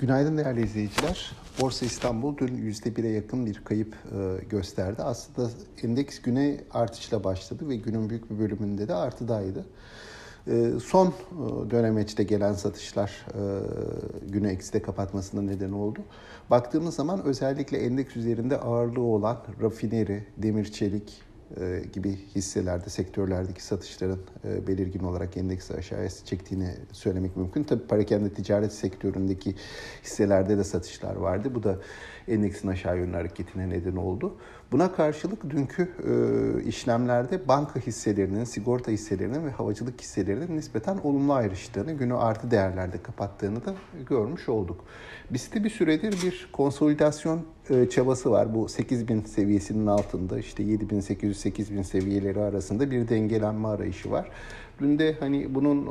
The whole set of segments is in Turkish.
Günaydın değerli izleyiciler. Borsa İstanbul dün %1'e yakın bir kayıp e, gösterdi. Aslında endeks güne artışla başladı ve günün büyük bir bölümünde de artıdaydı. E, son e, dönemeçte gelen satışlar günü ekside kapatmasına neden oldu. Baktığımız zaman özellikle endeks üzerinde ağırlığı olan rafineri, demir çelik, gibi hisselerde, sektörlerdeki satışların e, belirgin olarak endeksi aşağıya çektiğini söylemek mümkün. Tabii parakende ticaret sektöründeki hisselerde de satışlar vardı. Bu da endeksin aşağı yönlü hareketine neden oldu. Buna karşılık dünkü e, işlemlerde banka hisselerinin, sigorta hisselerinin ve havacılık hisselerinin nispeten olumlu ayrıştığını, günü artı değerlerde kapattığını da görmüş olduk. Bizde bir süredir bir konsolidasyon e, çabası var. Bu 8000 seviyesinin altında işte 7800-8000 seviyeleri arasında bir dengelenme arayışı var. Dün de hani bunun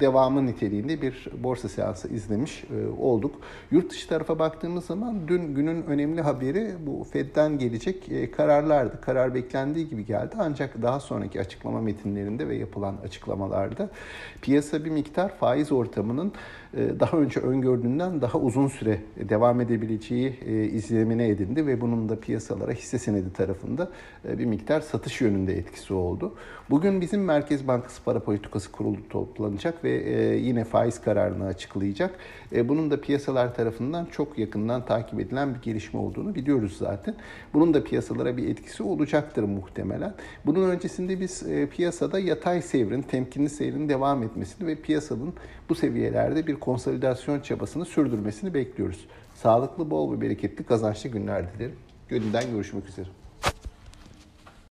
devamı niteliğinde bir borsa seansı izlemiş e, olduk. Yurt dışı tarafa baktığımız zaman dün günün önemli haberi bu Fed'den gelecek e, kararlardı. Karar beklendiği gibi geldi ancak daha sonraki açıklama metinlerinde ve yapılan açıklamalarda piyasa bir miktar faiz ortamının e, daha önce öngördüğünden daha uzun süre devam edebileceği izlemine edindi ve bunun da piyasalara hisse senedi tarafında bir miktar satış yönünde etkisi oldu. Bugün bizim Merkez Bankası para politikası kurulu toplanacak ve e, yine faiz kararını açıklayacak. E, bunun da piyasalar tarafından çok yakından takip edilen bir gelişme olduğunu biliyoruz zaten. Bunun da piyasalara bir etkisi olacaktır muhtemelen. Bunun öncesinde biz e, piyasada yatay seyrin, temkinli seyrin devam etmesini ve piyasanın bu seviyelerde bir konsolidasyon çabasını sürdürmesini bekliyoruz. Sağlıklı, bol ve bereketli, kazançlı günler dilerim. Gönülden görüşmek üzere.